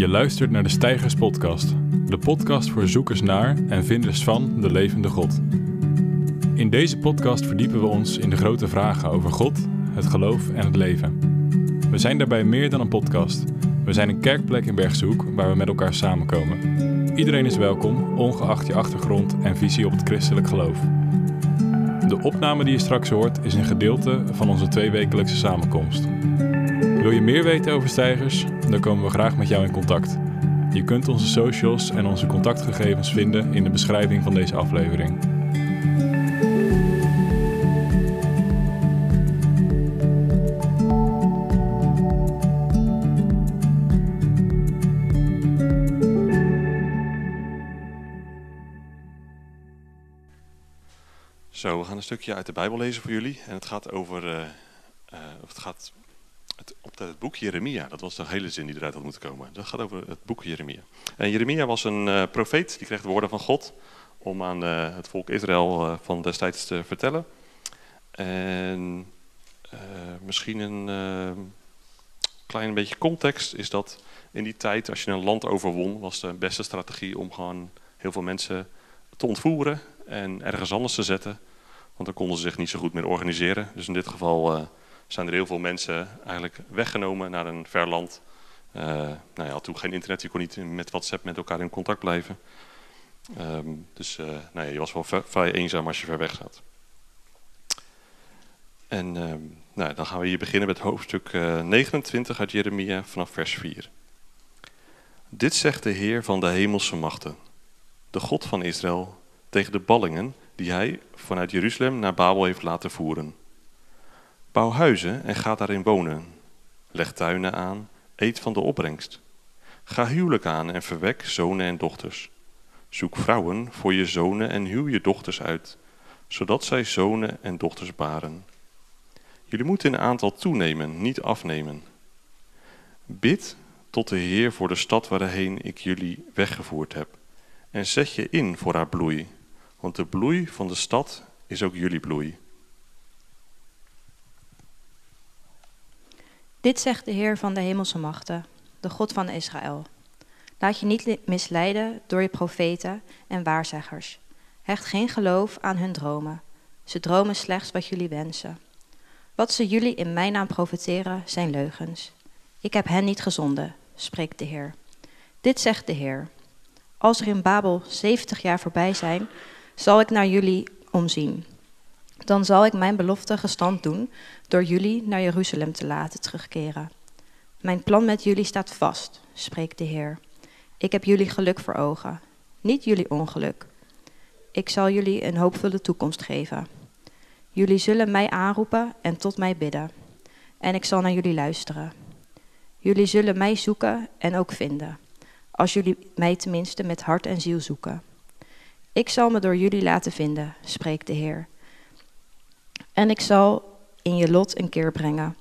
Je luistert naar de Stijgers Podcast, de podcast voor zoekers naar en vinders van de levende God. In deze podcast verdiepen we ons in de grote vragen over God, het geloof en het leven. We zijn daarbij meer dan een podcast. We zijn een kerkplek in Bergshoek waar we met elkaar samenkomen. Iedereen is welkom, ongeacht je achtergrond en visie op het christelijk geloof. De opname die je straks hoort is een gedeelte van onze tweewekelijkse samenkomst. Wil je meer weten over stijgers? Dan komen we graag met jou in contact. Je kunt onze socials en onze contactgegevens vinden in de beschrijving van deze aflevering. Zo, we gaan een stukje uit de Bijbel lezen voor jullie. En het gaat over. of het gaat het, op het boek Jeremia. Dat was de hele zin die eruit had moeten komen. Dat gaat over het boek Jeremia. En Jeremia was een eh, profeet, die kreeg de woorden van God. om aan eh, het volk Israël eh, van destijds te vertellen. En misschien een klein beetje context is dat in die tijd, als je een land overwon, was de beste strategie om gewoon heel veel mensen te ontvoeren en ergens anders te zetten. Want dan konden ze zich niet zo goed meer organiseren. Dus in dit geval zijn er heel veel mensen eigenlijk weggenomen naar een ver land. Eh nou, had toen geen internet, je kon niet met WhatsApp met elkaar in contact blijven. Ehm, dus eh, nou ja, je was wel vrij eenzaam als je ver weg zat. En ehm, nou, dan gaan we hier beginnen met hoofdstuk eh, 29 uit Jeremia vanaf vers 4. Dit zegt de Heer van de hemelse machten, de God van Israël, tegen de ballingen die hij vanuit Jeruzalem naar Babel heeft laten voeren. Bouw huizen en ga daarin wonen. Leg tuinen aan, eet van de opbrengst. Ga huwelijk aan en verwek zonen en dochters. Zoek vrouwen voor je zonen en huw je dochters uit, zodat zij zonen en dochters baren. Jullie moeten in aantal toenemen, niet afnemen. Bid tot de Heer voor de stad waarheen ik jullie weggevoerd heb. En zet je in voor haar bloei, want de bloei van de stad is ook jullie bloei. Dit zegt de Heer van de hemelse machten, de God van Israël. Laat je niet misleiden door je profeten en waarzeggers. Hecht geen geloof aan hun dromen. Ze dromen slechts wat jullie wensen. Wat ze jullie in mijn naam profeteren zijn leugens. Ik heb hen niet gezonden, spreekt de Heer. Dit zegt de Heer. Als er in Babel 70 jaar voorbij zijn, zal ik naar jullie omzien. Dan zal ik mijn belofte gestand doen door jullie naar Jeruzalem te laten terugkeren. Mijn plan met jullie staat vast, spreekt de Heer. Ik heb jullie geluk voor ogen, niet jullie ongeluk. Ik zal jullie een hoopvolle toekomst geven. Jullie zullen mij aanroepen en tot mij bidden. En ik zal naar jullie luisteren. Jullie zullen mij zoeken en ook vinden, als jullie mij tenminste met hart en ziel zoeken. Ik zal me door jullie laten vinden, spreekt de Heer. En ik zal in je lot een keer brengen.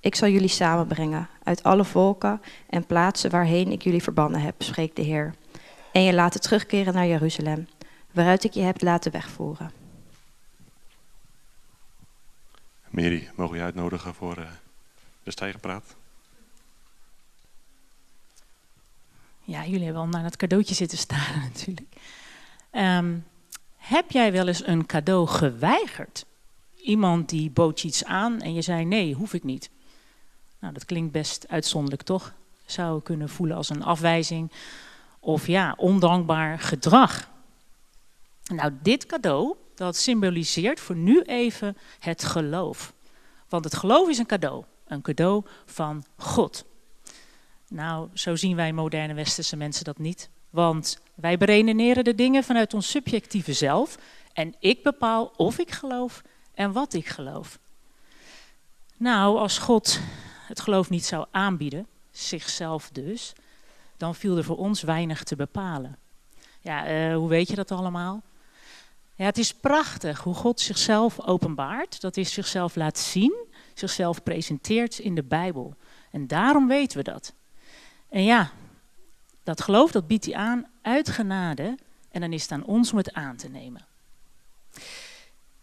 Ik zal jullie samenbrengen uit alle volken en plaatsen waarheen ik jullie verbannen heb, spreekt de Heer. En je laten terugkeren naar Jeruzalem, waaruit ik je heb laten wegvoeren. Mary, mogen we je uitnodigen voor eh, de stijgerpraat? Ja, jullie hebben al naar het cadeautje zitten staren natuurlijk. Ehm, heb jij wel eens een cadeau geweigerd? Iemand die bood je iets aan en je zei nee, hoef ik niet. Nou, dat klinkt best uitzonderlijk, toch? Zou kunnen voelen als een afwijzing of ja, ondankbaar gedrag. Nou, dit cadeau, dat symboliseert voor nu even het geloof. Want het geloof is een cadeau, een cadeau van God. Nou, zo zien wij moderne westerse mensen dat niet. Want wij beredeneren de dingen vanuit ons subjectieve zelf. En ik bepaal of ik geloof en wat ik geloof. Nou, als God het geloof niet zou aanbieden, zichzelf dus, dan viel er voor ons weinig te bepalen. Ja, eh, hoe weet je dat allemaal? Ja, het is prachtig hoe God zichzelf openbaart, dat is zichzelf laat zien, zichzelf presenteert in de Bijbel. En daarom weten we dat. En ja, dat geloof dat biedt hij aan uit genade en dan is het aan ons om het aan te nemen.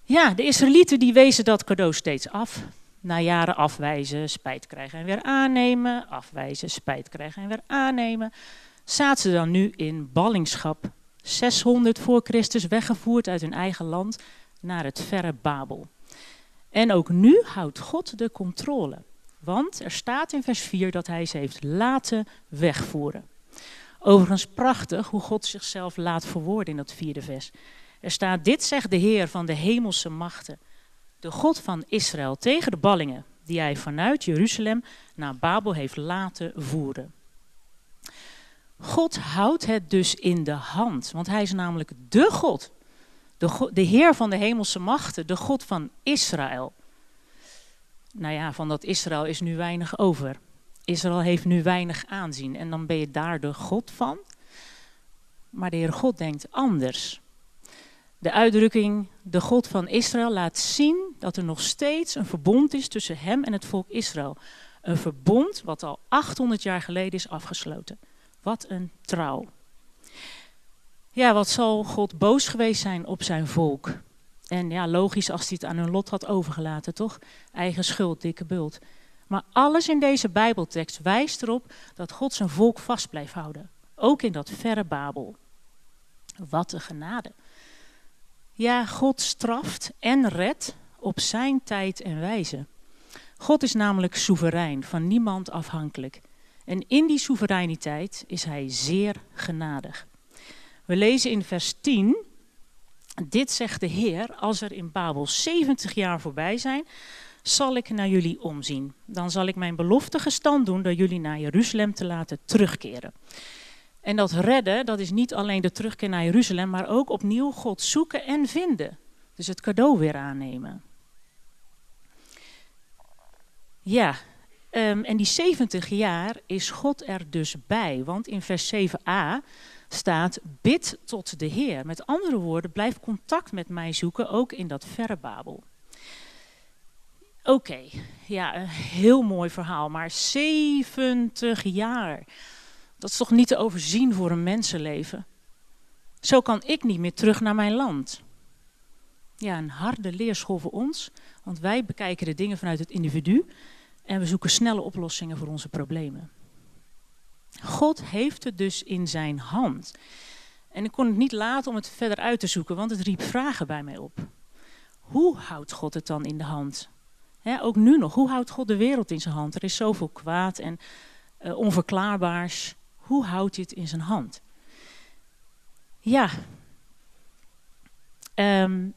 Ja, de Israëlieten die wezen dat cadeau steeds af. Na jaren afwijzen, spijt krijgen en weer aannemen, afwijzen, spijt krijgen en weer aannemen, zaten ze dan nu in ballingschap. 600 voor Christus weggevoerd uit hun eigen land naar het verre Babel. En ook nu houdt God de controle. Want er staat in vers 4 dat hij ze heeft laten wegvoeren. Overigens prachtig hoe God zichzelf laat verwoorden in dat vierde vers. Er staat, dit zegt de Heer van de hemelse machten, de God van Israël, tegen de ballingen die hij vanuit Jeruzalem naar Babel heeft laten voeren. God houdt het dus in de hand, want hij is namelijk de God. De, de Heer van de hemelse machten, de God van Israël. Nou ja, van dat Israël is nu weinig over. Israël heeft nu weinig aanzien en dan ben je daar de God van. Maar de Heer God denkt anders. De uitdrukking de God van Israël laat zien dat er nog steeds een verbond is tussen hem en het volk Israël. Een verbond wat al 800 jaar geleden is afgesloten. Wat een trouw. Ja, wat zal God boos geweest zijn op zijn volk? En ja, logisch als hij het aan hun lot had overgelaten, toch? Eigen schuld, dikke bult. Maar alles in deze Bijbeltekst wijst erop dat God zijn volk vast blijft houden. Ook in dat verre Babel. Wat een genade. Ja, God straft en redt op zijn tijd en wijze. God is namelijk soeverein, van niemand afhankelijk. En in die soevereiniteit is hij zeer genadig. We lezen in vers 10, dit zegt de Heer, als er in Babel 70 jaar voorbij zijn, zal ik naar jullie omzien. Dan zal ik mijn belofte gestand doen door jullie naar Jeruzalem te laten terugkeren. En dat redden, dat is niet alleen de terugkeer naar Jeruzalem, maar ook opnieuw God zoeken en vinden. Dus het cadeau weer aannemen. Ja, um, en die 70 jaar is God er dus bij. Want in vers 7a staat: Bid tot de Heer. Met andere woorden, blijf contact met mij zoeken, ook in dat verre Babel. Oké, ja, een heel mooi verhaal, maar 70 jaar. Dat is toch niet te overzien voor een mensenleven? Zo kan ik niet meer terug naar mijn land. Ja, een harde leerschool voor ons, want wij bekijken de dingen vanuit het individu en we zoeken snelle oplossingen voor onze problemen. God heeft het dus in zijn hand. En ik kon het niet laten om het verder uit te zoeken, want het riep vragen bij mij op. Hoe houdt God het dan in de hand? ook nu nog, hoe houdt God de wereld in zijn hand? Er is zoveel kwaad en uh, onverklaarbaars. Hoe houdt hij het in zijn hand? Ja. Um,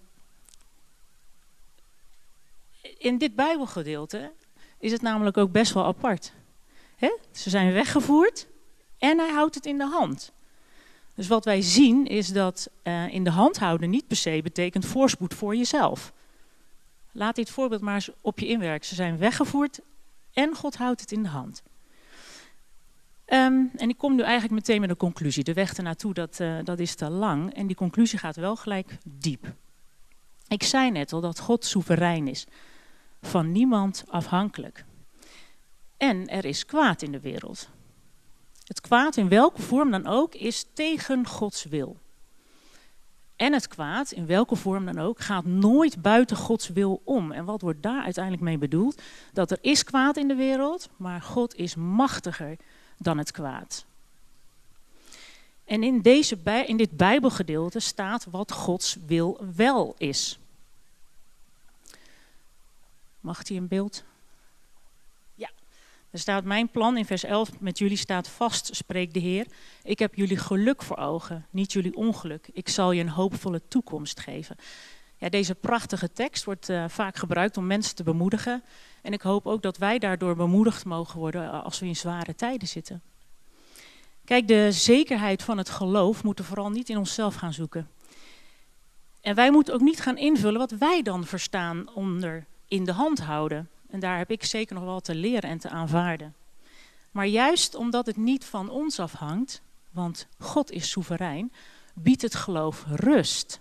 in dit Bijbelgedeelte is het namelijk ook best wel apart. Ze zijn weggevoerd en hij houdt het in de hand. Dus wat wij zien is dat uh, in de hand houden niet per se betekent voorspoed voor jezelf. Laat dit voorbeeld maar eens op je inwerken. Ze zijn weggevoerd en God houdt het in de hand. Um, en ik kom nu eigenlijk meteen met een conclusie. De weg ernaartoe, dat, uh, dat is te lang. En die conclusie gaat wel gelijk diep. Ik zei net al dat God soeverein is. Van niemand afhankelijk. En er is kwaad in de wereld. Het kwaad, in welke vorm dan ook, is tegen Gods wil. En het kwaad, in welke vorm dan ook, gaat nooit buiten Gods wil om. En wat wordt daar uiteindelijk mee bedoeld? Dat er is kwaad in de wereld, maar God is machtiger dan het kwaad. En in, deze in dit Bijbelgedeelte staat wat Gods wil wel is. Mag hij een beeld? Ja. Er staat mijn plan in vers 11 met jullie staat vast, spreekt de Heer. Ik heb jullie geluk voor ogen, niet jullie ongeluk. Ik zal je een hoopvolle toekomst geven. Ja, deze prachtige tekst wordt uh, vaak gebruikt om mensen te bemoedigen. En ik hoop ook dat wij daardoor bemoedigd mogen worden eh, als we in zware tijden zitten. Kijk, de zekerheid van het geloof moeten we vooral niet in onszelf gaan zoeken. En wij moeten ook niet gaan invullen wat wij dan verstaan onder in de hand houden. En daar heb ik zeker nog wel te leren en te aanvaarden. Maar juist omdat het niet van ons afhangt, want God is soeverein, biedt het geloof rust.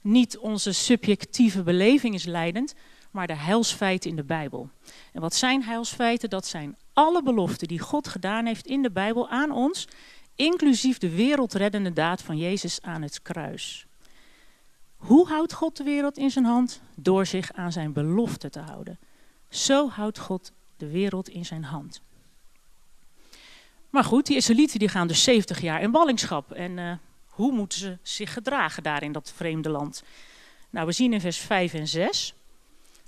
Niet onze subjectieve beleving is leidend, maar de heilsfeiten in de Bijbel. En wat zijn heilsfeiten? Dat zijn alle beloften die God gedaan heeft in de Bijbel aan ons, inclusief de wereldreddende daad van Jezus aan het kruis. Hoe houdt God de wereld in zijn hand? Door zich aan zijn belofte te houden. Zo houdt God de wereld in zijn hand. Maar goed, die Israëlieten die gaan dus 70 jaar in ballingschap. En uh, hoe moeten ze zich gedragen daar in dat vreemde land? Nou, we zien in vers 5 en 6.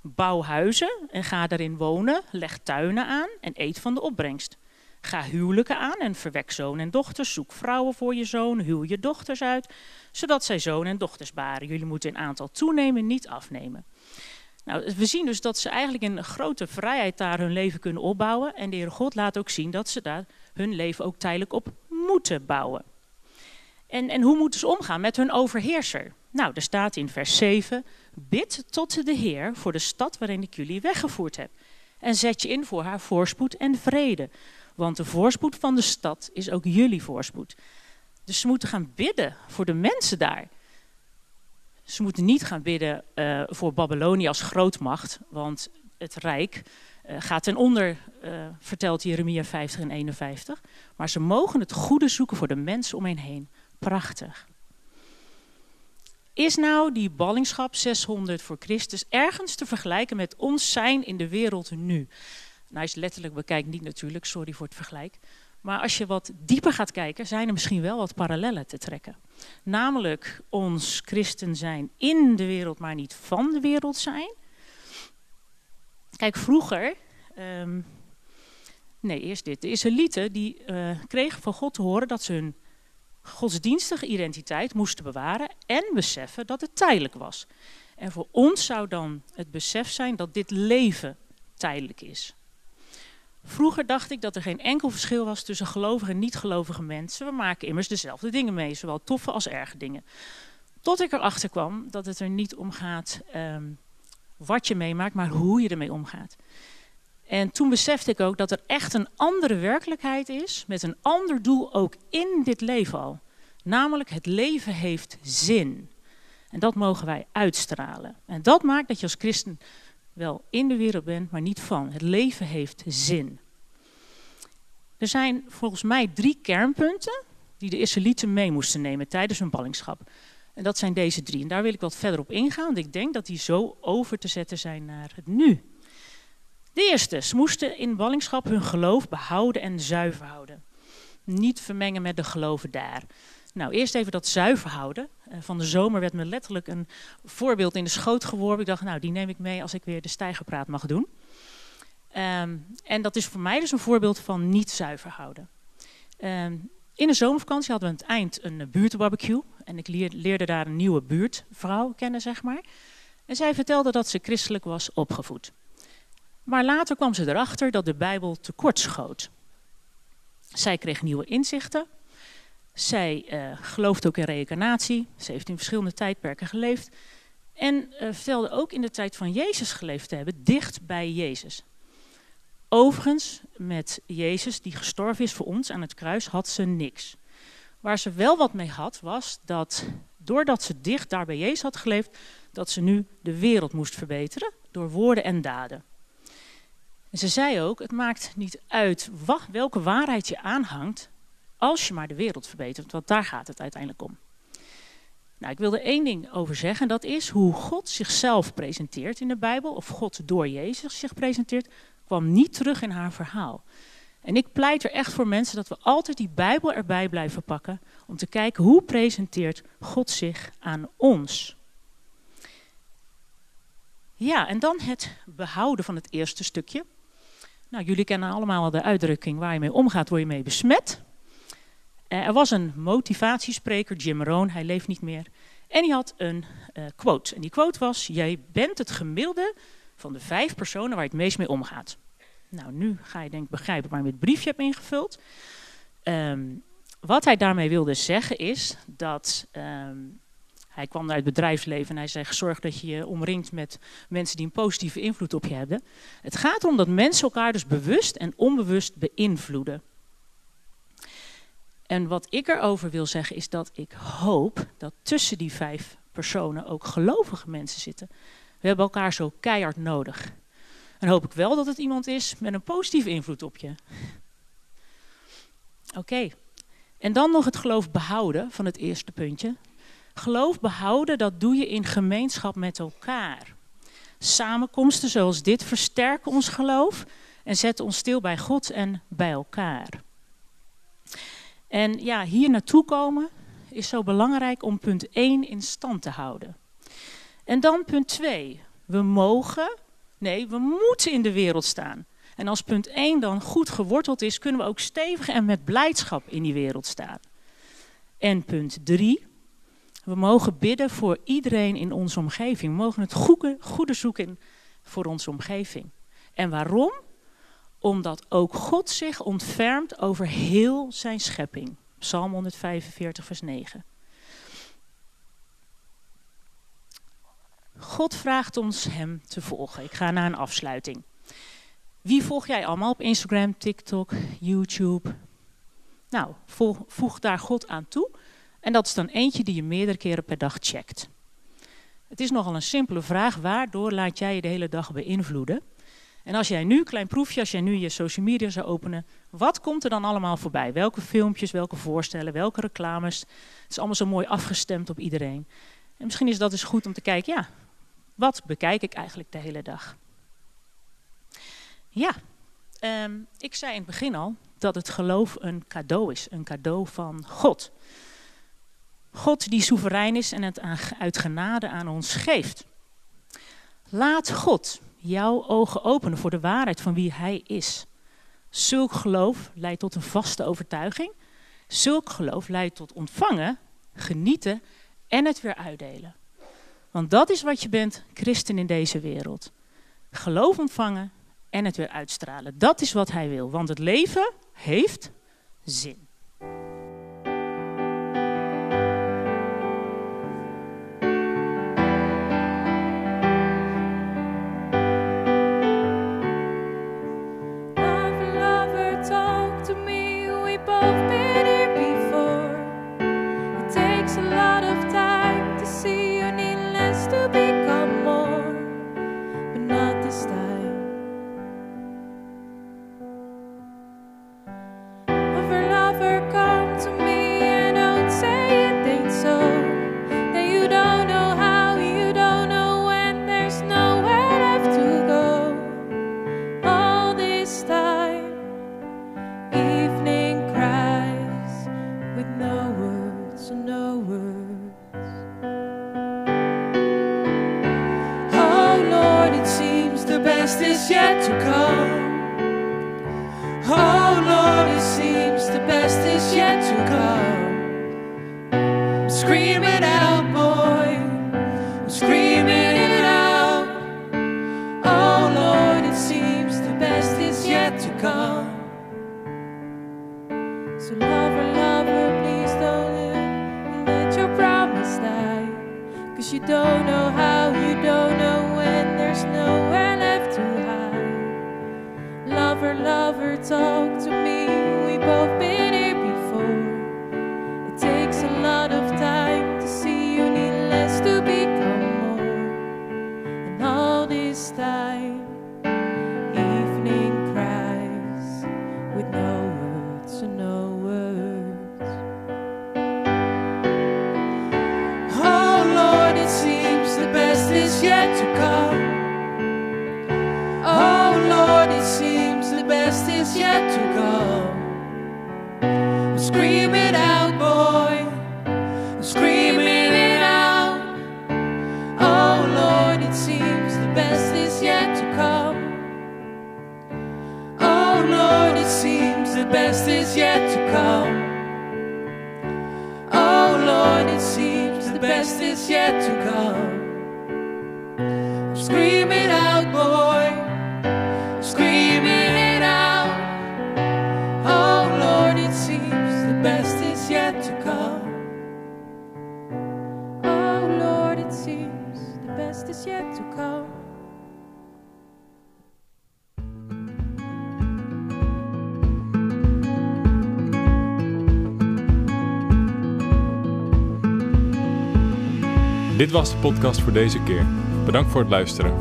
Bouw huizen en ga daarin wonen, leg tuinen aan en eet van de opbrengst. Ga huwelijken aan en verwek zoon en dochters. Zoek vrouwen voor je zoon, huw je dochters uit, zodat zij zoon en dochters baren. Jullie moeten in aantal toenemen, niet afnemen. Nou, we zien dus dat ze eigenlijk in grote vrijheid daar hun leven kunnen opbouwen. En de Heer God laat ook zien dat ze daar hun leven ook tijdelijk op moeten bouwen. En, en hoe moeten ze omgaan met hun overheerser? Nou, er staat in vers 7: Bid tot de Heer voor de stad waarin ik jullie weggevoerd heb. En zet je in voor haar voorspoed en vrede. Want de voorspoed van de stad is ook jullie voorspoed. Dus ze moeten gaan bidden voor de mensen daar. Ze moeten niet gaan bidden uh, voor Babylonië als grootmacht, want het rijk uh, gaat ten onder, uh, vertelt Jeremia 50 en 51. Maar ze mogen het goede zoeken voor de mensen om hen heen. Prachtig. Is nou die ballingschap 600 voor Christus ergens te vergelijken met ons zijn in de wereld nu? Nou, je letterlijk bekijkt, niet natuurlijk, sorry voor het vergelijk. Maar als je wat dieper gaat kijken, zijn er misschien wel wat parallellen te trekken. Namelijk ons christen zijn in de wereld, maar niet van de wereld zijn. Kijk, vroeger, um, nee, eerst dit. De Israëlieten die uh, kregen van God te horen dat ze hun godsdienstige identiteit moesten bewaren en beseffen dat het tijdelijk was. En voor ons zou dan het besef zijn dat dit leven tijdelijk is. Vroeger dacht ik dat er geen enkel verschil was tussen gelovige en niet-gelovige mensen. We maken immers dezelfde dingen mee, zowel toffe als erge dingen. Tot ik erachter kwam dat het er niet om gaat um, wat je meemaakt, maar hoe je ermee omgaat. En toen besefte ik ook dat er echt een andere werkelijkheid is, met een ander doel ook in dit leven al. Namelijk, het leven heeft zin. En dat mogen wij uitstralen. En dat maakt dat je als christen wel in de wereld bent, maar niet van. Het leven heeft zin. Er zijn volgens mij drie kernpunten die de Israëlieten mee moesten nemen tijdens hun ballingschap. En dat zijn deze drie. En daar wil ik wat verder op ingaan, want ik denk dat die zo over te zetten zijn naar het nu. De eerste, ze moesten in ballingschap hun geloof behouden en zuiver houden. Niet vermengen met de geloven daar. Nou, eerst even dat zuiver houden. Eh, van de zomer werd me letterlijk een voorbeeld in de schoot geworpen. Ik dacht, nou, die neem ik mee als ik weer de stijgerpraat mag doen. Um, en dat is voor mij dus een voorbeeld van niet zuiver houden. Um, in de zomervakantie hadden we aan het eind een buurtbarbecue. En ik leerde daar een nieuwe buurtvrouw kennen, zeg maar. En zij vertelde dat ze christelijk was opgevoed. Maar later kwam ze erachter dat de Bijbel tekort schoot. Zij kreeg nieuwe inzichten zij uh, gelooft ook in reïncarnatie. Ze heeft in verschillende tijdperken geleefd. En uh, vertelde ook in de tijd van Jezus geleefd te hebben, dicht bij Jezus. Overigens, met Jezus, die gestorven is voor ons aan het kruis, had ze niks. Waar ze wel wat mee had, was dat doordat ze dicht daar bij Jezus had geleefd, dat ze nu de wereld moest verbeteren door woorden en daden. En ze zei ook, het maakt niet uit welke waarheid je aanhangt, als je maar de wereld verbetert, want daar gaat het uiteindelijk om. Nou, ik wil er één ding over zeggen. Dat is hoe God zichzelf presenteert in de Bijbel. Of God door Jezus zich presenteert. kwam niet terug in haar verhaal. En ik pleit er echt voor mensen dat we altijd die Bijbel erbij blijven pakken. Om te kijken hoe presenteert God zich aan ons. Ja, en dan het behouden van het eerste stukje. Nou, jullie kennen allemaal al de uitdrukking waar je mee omgaat, word je mee besmet. Uh, er was een motivatiespreker, Jim Rohn, hij leeft niet meer. En die had een uh, quote. En die quote was: Jij bent het gemiddelde van de vijf personen waar je het meest mee omgaat. Nou, nu ga je denk ik begrijpen waarom je het briefje hebt ingevuld. Um, wat hij daarmee wilde zeggen is dat. Um, hij kwam naar het bedrijfsleven en hij zei: Zorg dat je je omringt met mensen die een positieve invloed op je hebben. Het gaat erom dat mensen elkaar dus bewust en onbewust beïnvloeden. En wat ik erover wil zeggen is dat ik hoop dat tussen die vijf personen ook gelovige mensen zitten. We hebben elkaar zo keihard nodig. En hoop ik wel dat het iemand is met een positieve invloed op je. Oké. En dan nog het geloof behouden van het eerste puntje. Geloof behouden, dat doe je in gemeenschap met elkaar. Samenkomsten zoals dit versterken ons geloof en zetten ons stil bij God en bij elkaar. En ja, hier naartoe komen is zo belangrijk om punt 1 in stand te houden. En dan punt 2. We mogen, nee, we moeten in de wereld staan. En als punt 1 dan goed geworteld is, kunnen we ook stevig en met blijdschap in die wereld staan. En punt 3. We mogen bidden voor iedereen in onze omgeving. We mogen het goede, goede zoeken voor onze omgeving. En waarom? Omdat ook God zich ontfermt over heel zijn schepping. Psalm 145, vers 9. God vraagt ons hem te volgen. Ik ga naar een afsluiting. Wie volg jij allemaal op Instagram, TikTok, YouTube? Nou, voeg daar God aan toe. En dat is dan eentje die je meerdere keren per dag checkt. Het is nogal een simpele vraag. Waardoor laat jij je de hele dag beïnvloeden? En als jij nu, klein proefje, als jij nu je social media zou openen, wat komt er dan allemaal voorbij? Welke filmpjes, welke voorstellen, welke reclames? Het is allemaal zo mooi afgestemd op iedereen. En misschien is dat dus goed om te kijken, ja, wat bekijk ik eigenlijk de hele dag? Ja, ehm, ik zei in het begin al dat het geloof een cadeau is, een cadeau van God. God die soeverein is en het uit genade aan ons geeft. Laat God jouw ogen openen voor de waarheid van wie Hij is. Zulk geloof leidt tot een vaste overtuiging. Zulk geloof leidt tot ontvangen, genieten en het weer uitdelen. Want dat is wat je bent, christen in deze wereld. Geloof ontvangen en het weer uitstralen. Dat is wat hij wil, want het leven heeft zin. Cause you don't know how, you don't know when, there's nowhere left to hide. Lover, lover, talk. to come. I'm screaming out, boy. I'm screaming it out. Oh Lord, it seems the best is yet to come. Oh Lord, it seems the best is yet to come. Oh Lord, it seems the best is yet to come. Dit was de podcast voor deze keer. Bedankt voor het luisteren.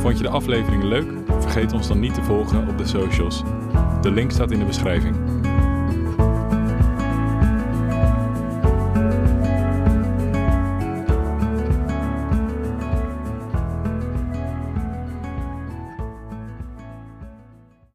Vond je de aflevering leuk? Vergeet ons dan niet te volgen op de socials. De link staat in de beschrijving.